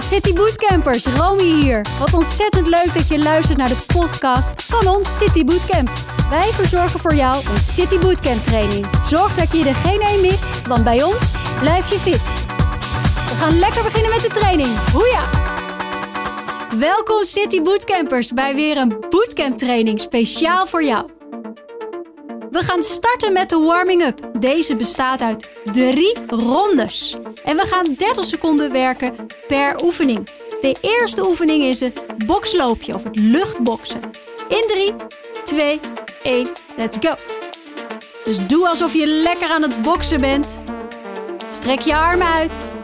City Bootcampers, Romy hier. Wat ontzettend leuk dat je luistert naar de podcast van ons City Bootcamp. Wij verzorgen voor jou een City Bootcamp training. Zorg dat je er geen één mist, want bij ons blijf je fit. We gaan lekker beginnen met de training. Hoeja! Welkom City Bootcampers bij weer een bootcamp training speciaal voor jou. We gaan starten met de warming-up. Deze bestaat uit drie rondes. En we gaan 30 seconden werken per oefening. De eerste oefening is het boksloopje of het luchtboksen. In 3, 2, 1, let's go. Dus doe alsof je lekker aan het boksen bent. Strek je armen uit.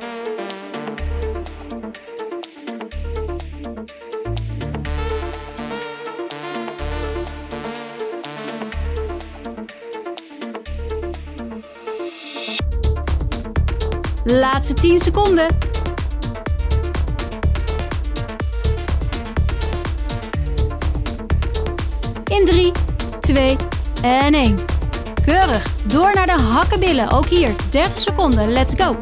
Laatste 10 seconden. In 3, 2 en 1. Keurig. Door naar de hakkenbillen. Ook hier 30 seconden. Let's go.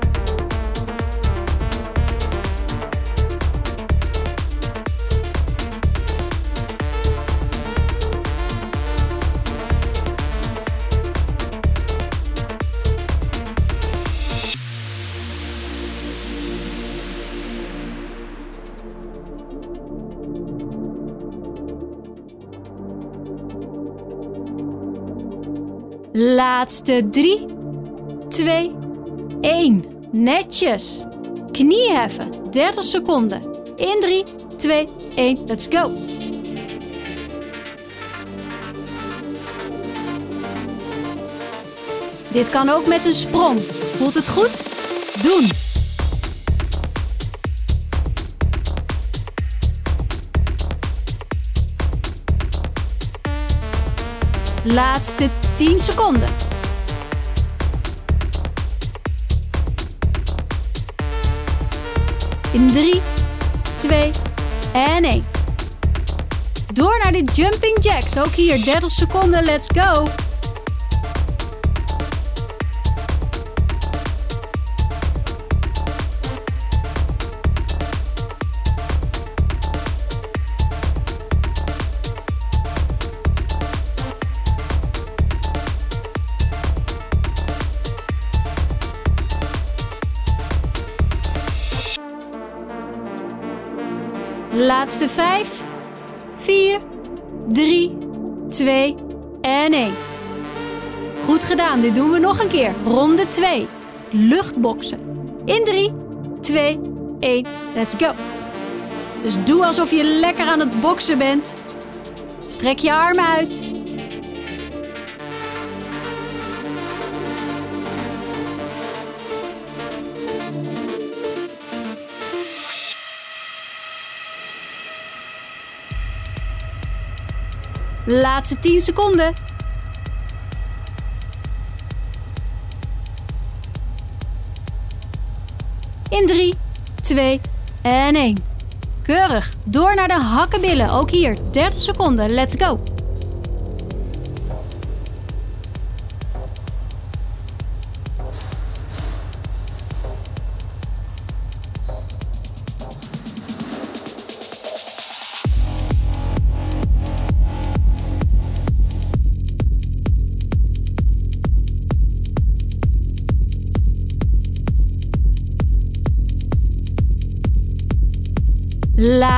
Laatste 3, 2, 1. Netjes. Knie heffen. 30 seconden. In 3, 2, 1. Let's go. Dit kan ook met een sprong. Voelt het goed? Doen. Laatste 10 seconden. In 3, 2 en 1. Door naar de jumping jacks. Ook hier 30 seconden. Let's go. Laatste 5, 4, 3, 2 en 1. Goed gedaan, dit doen we nog een keer. Ronde 2. Luchtboksen. In 3, 2, 1, let's go. Dus doe alsof je lekker aan het boksen bent. Strek je armen uit. Laatste 10 seconden. In 3, 2 en 1. Keurig. Door naar de hakkenbillen. Ook hier 30 seconden. Let's go.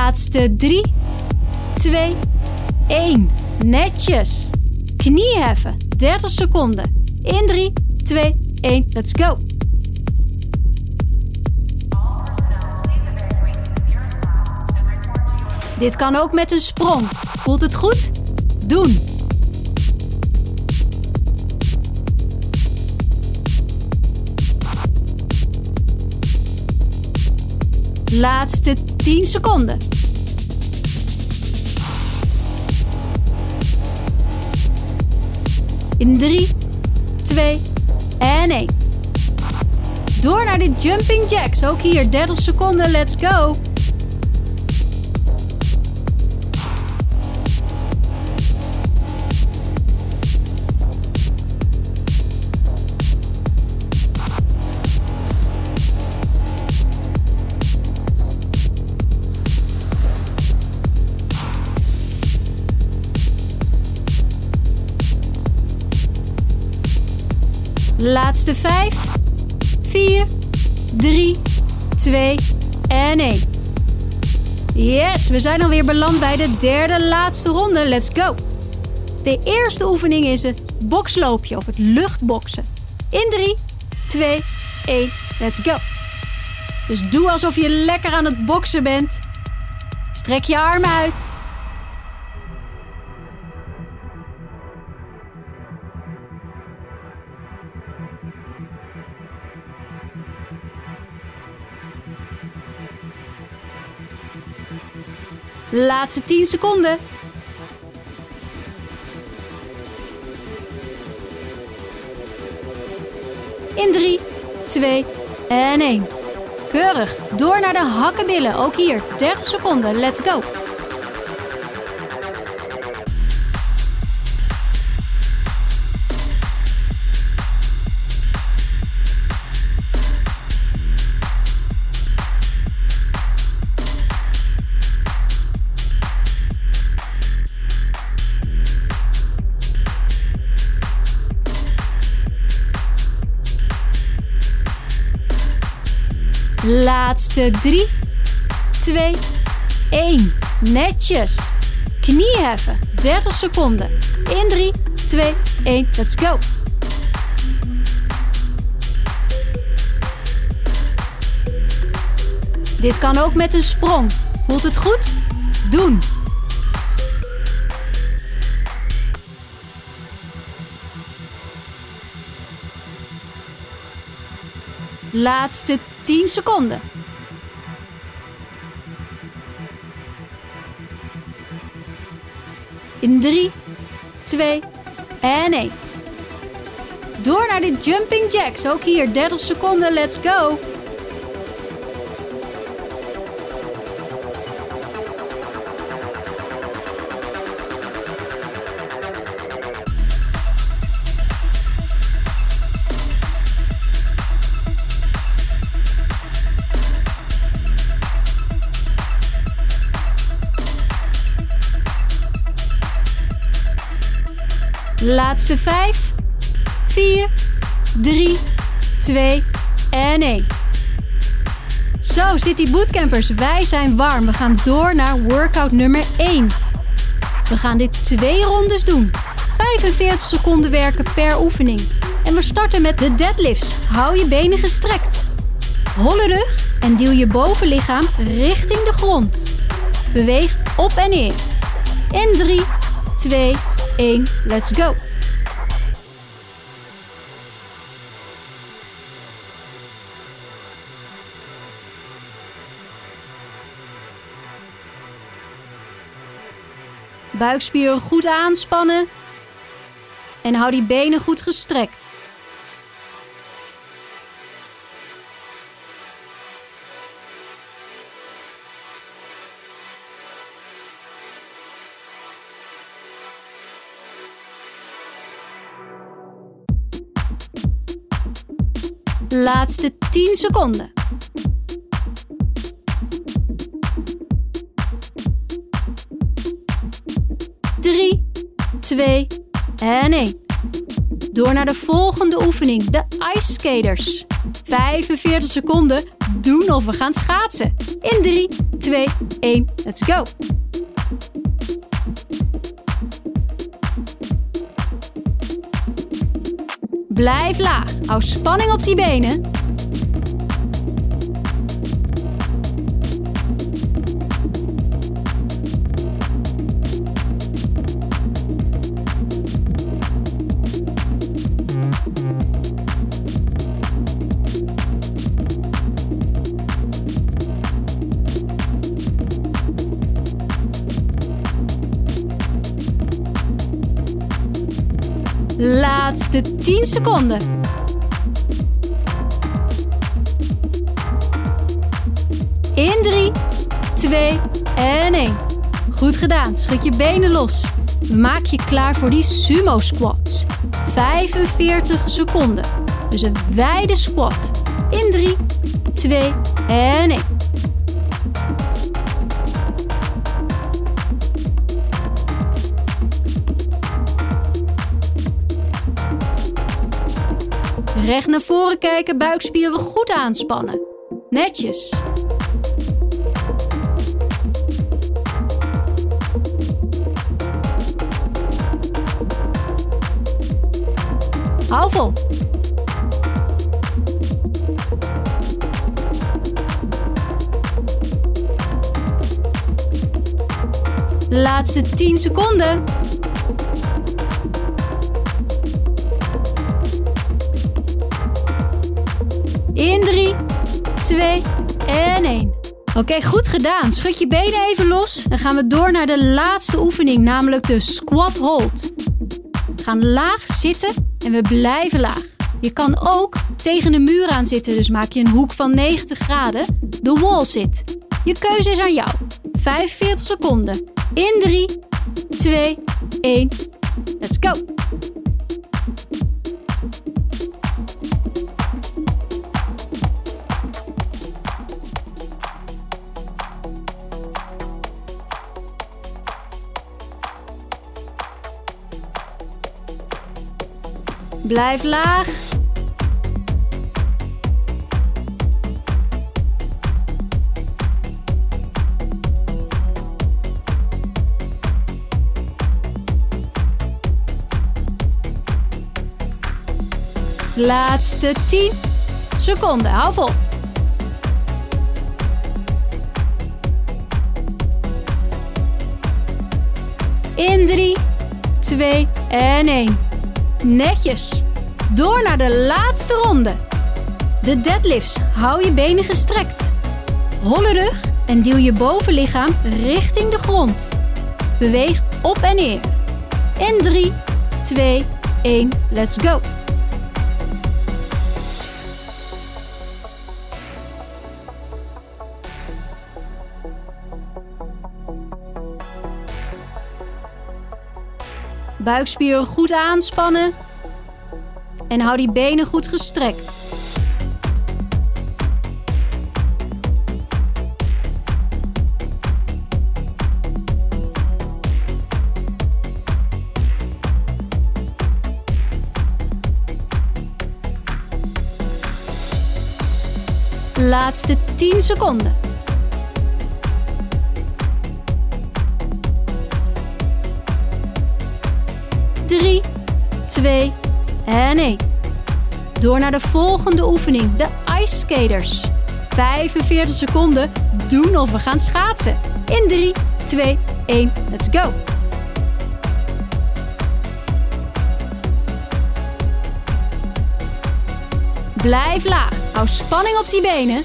Laatste 3, 2, 1. Netjes. Knie heffen. 30 seconden. In 3, 2, 1. Let's go. Dit kan ook met een sprong. Voelt het goed? Doen. Laatste 10 seconden. In 3, 2 en 1. Door naar de jumping jacks. Ook hier 30 seconden. Let's go. Laatste 5, 4, 3, 2 en 1. Yes, we zijn alweer beland bij de derde laatste ronde. Let's go! De eerste oefening is het boksloopje of het luchtboksen. In 3, 2, 1, let's go! Dus doe alsof je lekker aan het boksen bent. Strek je armen uit. Laatste 10 seconden. In 3, 2 en 1. Keurig. Door naar de hakkenbillen. Ook hier. 30 seconden. Let's go. Laatste 3, 2, 1. Netjes. Knie heffen. 30 seconden. In 3, 2, 1. Let's go. Dit kan ook met een sprong. Voelt het goed? Doen. Laatste 10 seconden. In 3, 2 en 1. Door naar de jumping jacks. Ook hier 30 seconden. Let's go. Laatste 5, 4, 3, 2 en 1. Zo, City Bootcampers, wij zijn warm. We gaan door naar workout nummer 1. We gaan dit twee rondes doen. 45 seconden werken per oefening. En we starten met de deadlifts. Hou je benen gestrekt. Holle rug en duw je bovenlichaam richting de grond. Beweeg op en neer. In 3, 2, 1, let's go! Buikspieren goed aanspannen en hou die benen goed gestrekt. Laatste 10 seconden. 2 en 1. Door naar de volgende oefening, de ice skaters. 45 seconden doen of we gaan schaatsen. In 3, 2, 1, let's go. Blijf laag. Hou spanning op die benen. Laatste 10 seconden. In 3, 2 en 1. Goed gedaan. Schud je benen los. Maak je klaar voor die sumo squats. 45 seconden. Dus een wijde squat. In 3, 2 en 1. Recht naar voren kijken, buikspieren goed aanspannen. Netjes. Hou. Laatste 10 seconden. 2 en 1. Oké, goed gedaan. Schud je benen even los. Dan gaan we door naar de laatste oefening, namelijk de squat hold. We gaan laag zitten en we blijven laag. Je kan ook tegen de muur aan zitten, dus maak je een hoek van 90 graden. De wall sit. Je keuze is aan jou. 45 seconden. In 3, 2, 1. Let's go! Blijf laag. Laatste 10 seconden. Hou vol. In 3, 2 en 1. Netjes. Door naar de laatste ronde. De deadlifts. Hou je benen gestrekt. Holle rug en duw je bovenlichaam richting de grond. Beweeg op en neer. In 3, 2, 1. Let's go. Buikspieren goed aanspannen. En hou die benen goed gestrekt. Laatste 10 seconden. Drie, twee en 1. Door naar de volgende oefening, de Ice Skaters. 45 seconden doen of we gaan schaatsen. In 3, 2, 1, let's go! Blijf laag. Hou spanning op die benen.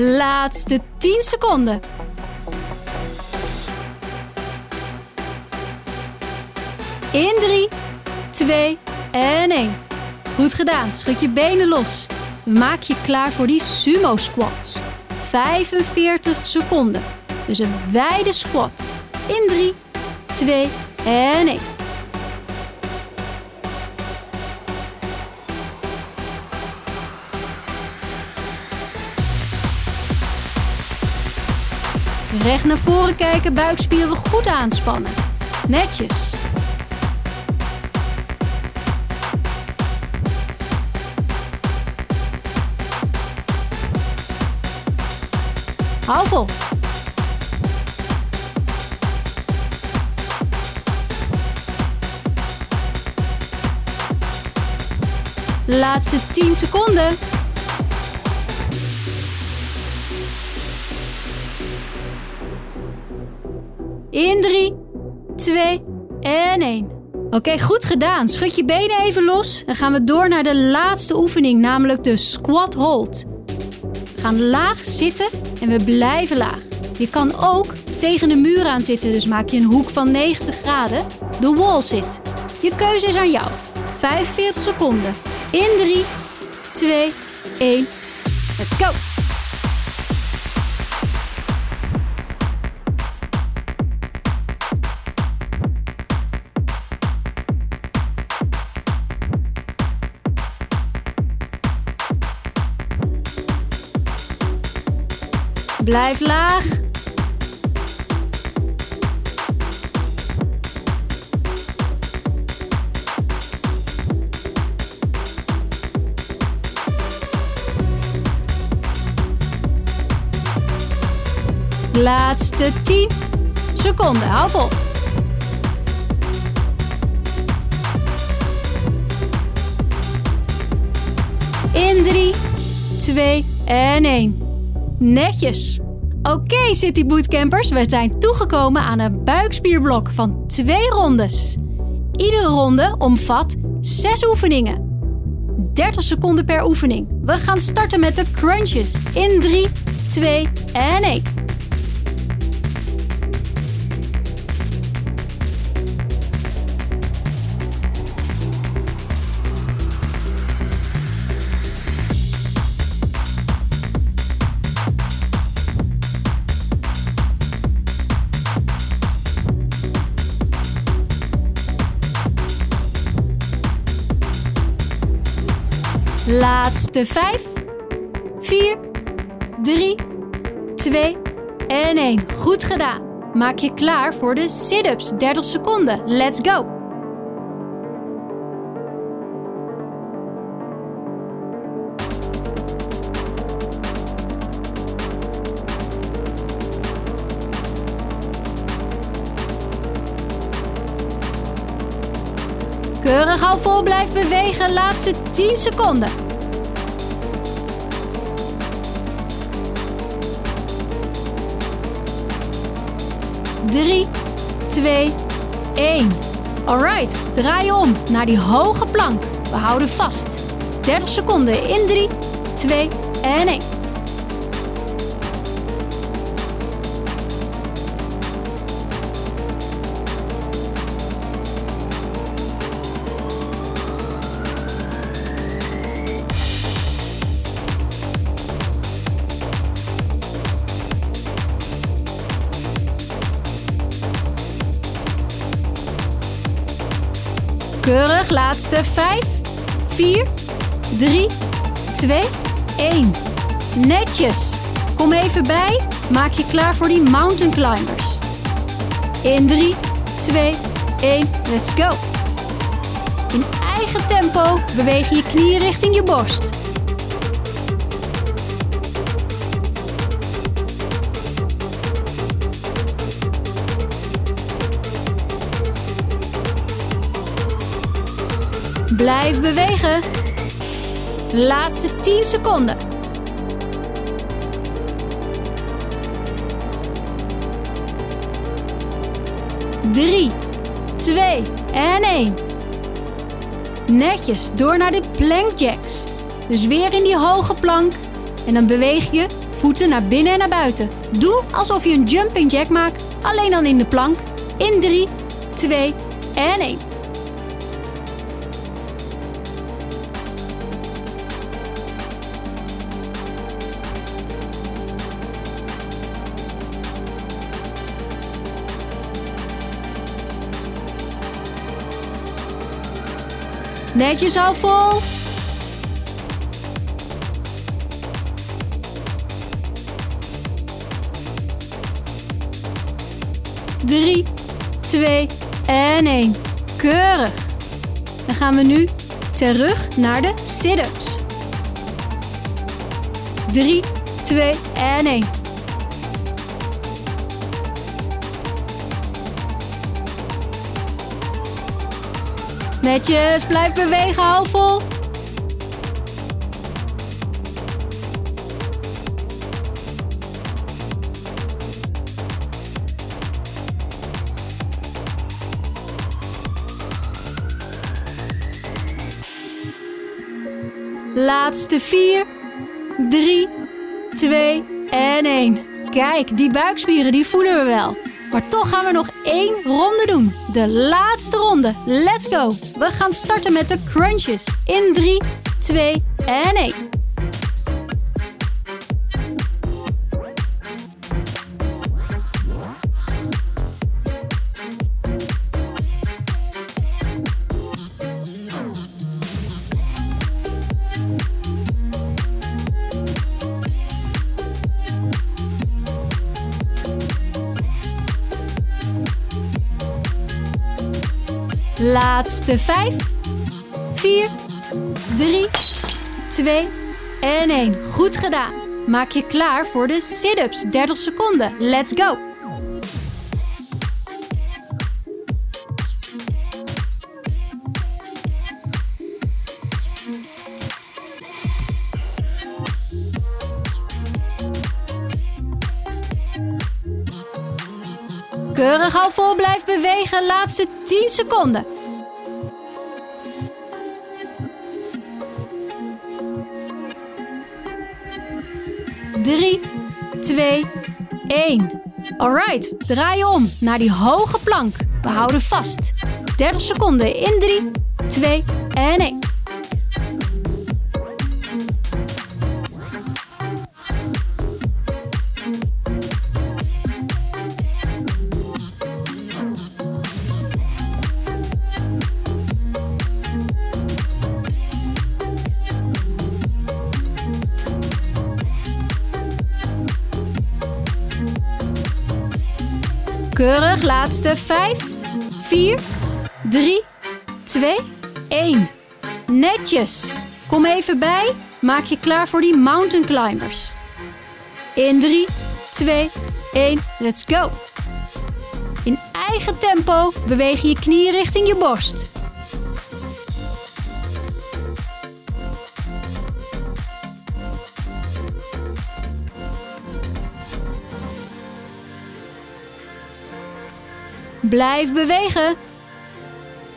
Laatste 10 seconden. In 3, 2 en 1. Goed gedaan. Schud je benen los. Maak je klaar voor die sumo squats. 45 seconden. Dus een wijde squat. In 3, 2 en 1. Recht naar voren kijken, buikspieren goed aanspannen. Netjes. Hou. Laatste 10 seconden. In 3, 2 en 1. Oké, goed gedaan. Schud je benen even los. Dan gaan we door naar de laatste oefening, namelijk de squat hold. We gaan laag zitten en we blijven laag. Je kan ook tegen de muur aan zitten, dus maak je een hoek van 90 graden. De wall sit. Je keuze is aan jou. 45 seconden. In 3, 2, 1. Let's go! Blijf laag. Laatste 10 seconden. Hou vol. In 3, 2 en 1. Netjes. Oké, City Bootcampers, we zijn toegekomen aan een buikspierblok van twee rondes. Iedere ronde omvat 6 oefeningen. 30 seconden per oefening. We gaan starten met de crunches in 3, 2 en 1. Laatste 5, 4, 3, 2 en 1. Goed gedaan. Maak je klaar voor de sit-ups. 30 seconden. Let's go. Bewegen. Laatste 10 seconden. Drie, twee, één. Alright, draai om naar die hoge plank. We houden vast. 30 seconden in 3, 2 en 1. Laatste 5, 4, 3, 2, 1. Netjes. Kom even bij. Maak je klaar voor die mountain climbers. In 3, 2, 1. Let's go. In eigen tempo beweeg je knieën richting je borst. Blijf bewegen. Laatste 10 seconden. Drie, twee en één. Netjes door naar de plank jacks. Dus weer in die hoge plank. En dan beweeg je voeten naar binnen en naar buiten. Doe alsof je een jumping jack maakt, alleen dan in de plank. In 3, 2 en 1. Netjes al vol. Drie, twee en één. Keurig. Dan gaan we nu terug naar de sit-ups. 3, 2 en 1. Netjes, blijf bewegen, hou vol. Laatste 4, 3, 2 en 1. Kijk, die buikspieren die voelen we wel. Maar toch gaan we nog één ronde doen. De laatste ronde. Let's go. We gaan starten met de crunches. In 3, 2 en 1. Laatste 5, 4, 3, 2 en 1. Goed gedaan. Maak je klaar voor de sit-ups. 30 seconden. Let's go. Keurig al vol blijf bewegen. Laatste 10 seconden. Drie, twee, één. Alright, draai om naar die hoge plank. We houden vast. 30 seconden in 3, 2 en 1. Laatste 5, 4, 3, 2, 1. Netjes. Kom even bij. Maak je klaar voor die mountain climbers. In 3, 2, 1, let's go. In eigen tempo beweeg je knieën richting je borst. Blijf bewegen.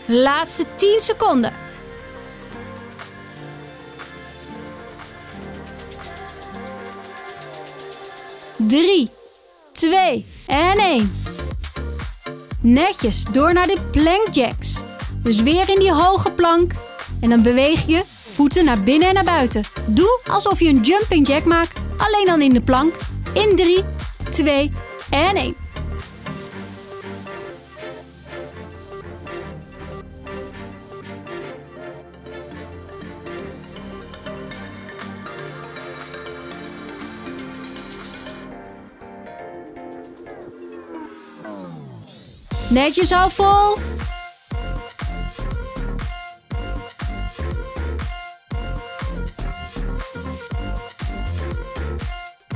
Laatste 10 seconden. Drie, twee en één. Netjes door naar de plank jacks. Dus weer in die hoge plank. En dan beweeg je voeten naar binnen en naar buiten. Doe alsof je een jumping jack maakt, alleen dan in de plank. In 3, 2 en 1. Netjes al vol.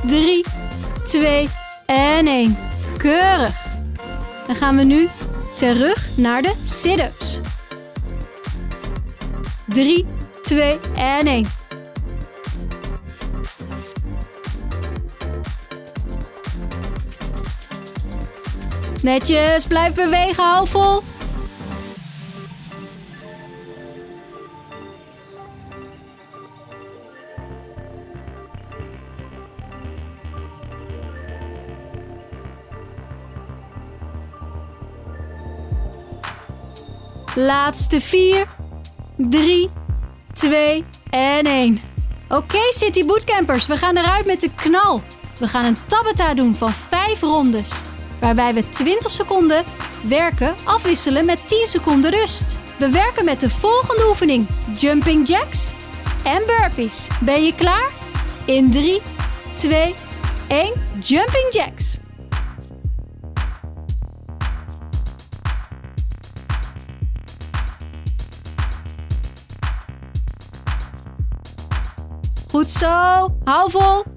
Drie, twee en één. Keurig. Dan gaan we nu terug naar de sit-ups. 3, 2 en 1. Netjes, blijf bewegen, hou vol. Laatste 4, 3, 2 en 1. Oké, City Bootcampers, we gaan eruit met de knal. We gaan een tabata doen van 5 rondes waarbij we 20 seconden werken afwisselen met 10 seconden rust. We werken met de volgende oefening: jumping jacks en burpees. Ben je klaar? In 3, 2, 1, jumping jacks. Goed zo, hou vol.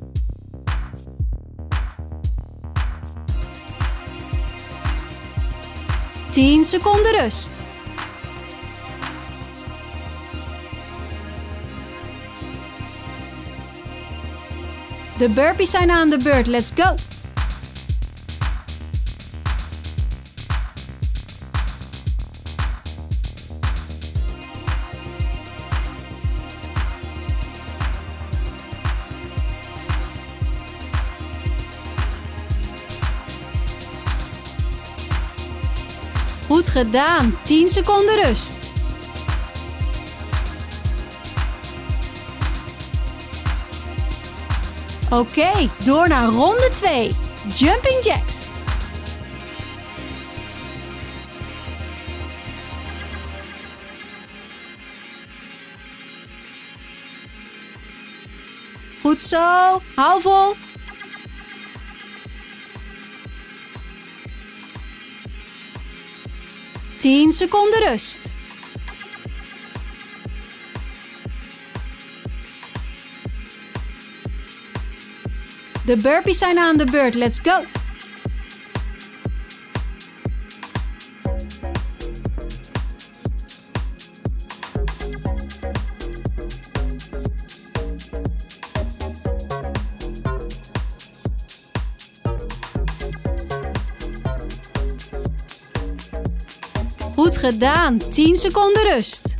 10 seconden rust. De burpees zijn aan de beurt. Let's go! Goed gedaan. 10 seconden rust. Oké, door naar ronde 2. Jumping jacks. Goed zo. Hou vol. 10 seconden rust. De burpees zijn aan de beurt. Let's go! Goed gedaan. 10 seconden rust.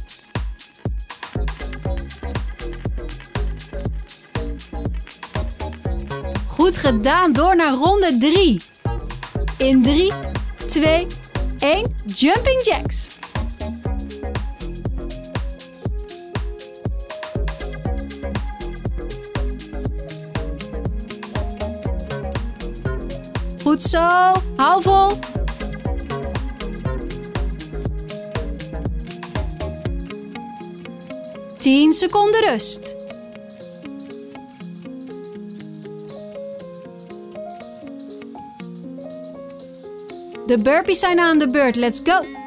Goed gedaan. Door naar ronde 3. In 3, 2, 1. Jumping jacks. Goed zo. Hou vol. 10 seconden rust. De burpees zijn aan de beurt. Let's go!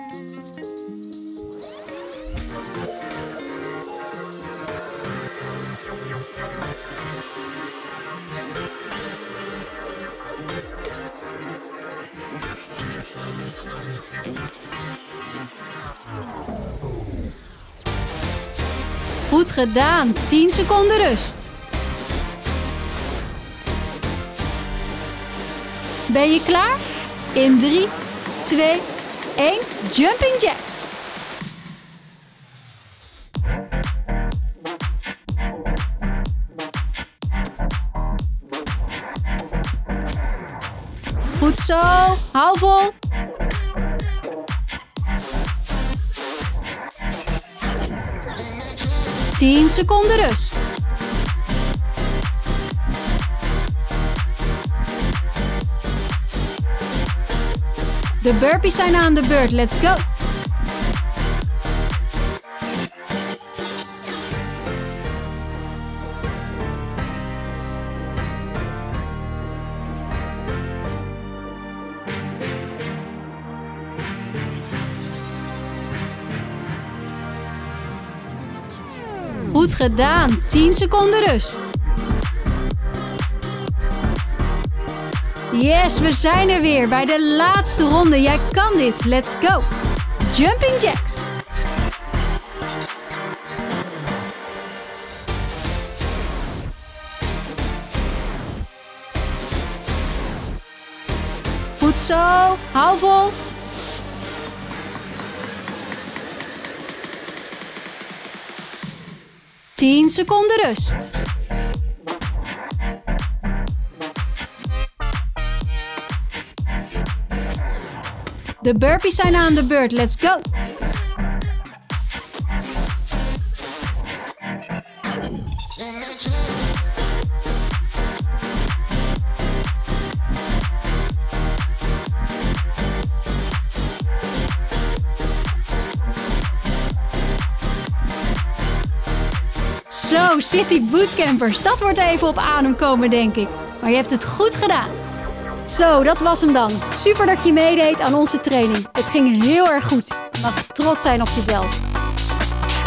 Gedaan. 10 seconden rust. Ben je klaar? In 3, 2, 1. Jumping jacks. Goed zo. Hou vol. 10 seconden rust. De burpees zijn aan de beurt. Let's go! Gedaan. 10 seconden rust. Yes, we zijn er weer bij de laatste ronde. Jij kan dit. Let's go. Jumping jacks. Goed zo. Hou vol. 10 seconden rust. De burpees zijn aan de beurt. Let's go! City Bootcampers. Dat wordt even op adem komen, denk ik. Maar je hebt het goed gedaan. Zo, dat was hem dan. Super dat je meedeed aan onze training. Het ging heel erg goed. Mag trots zijn op jezelf.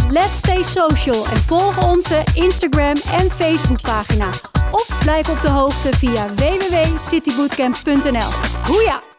Let's stay social en volg onze Instagram en Facebook pagina. Of blijf op de hoogte via www.citybootcamp.nl. Hoeja!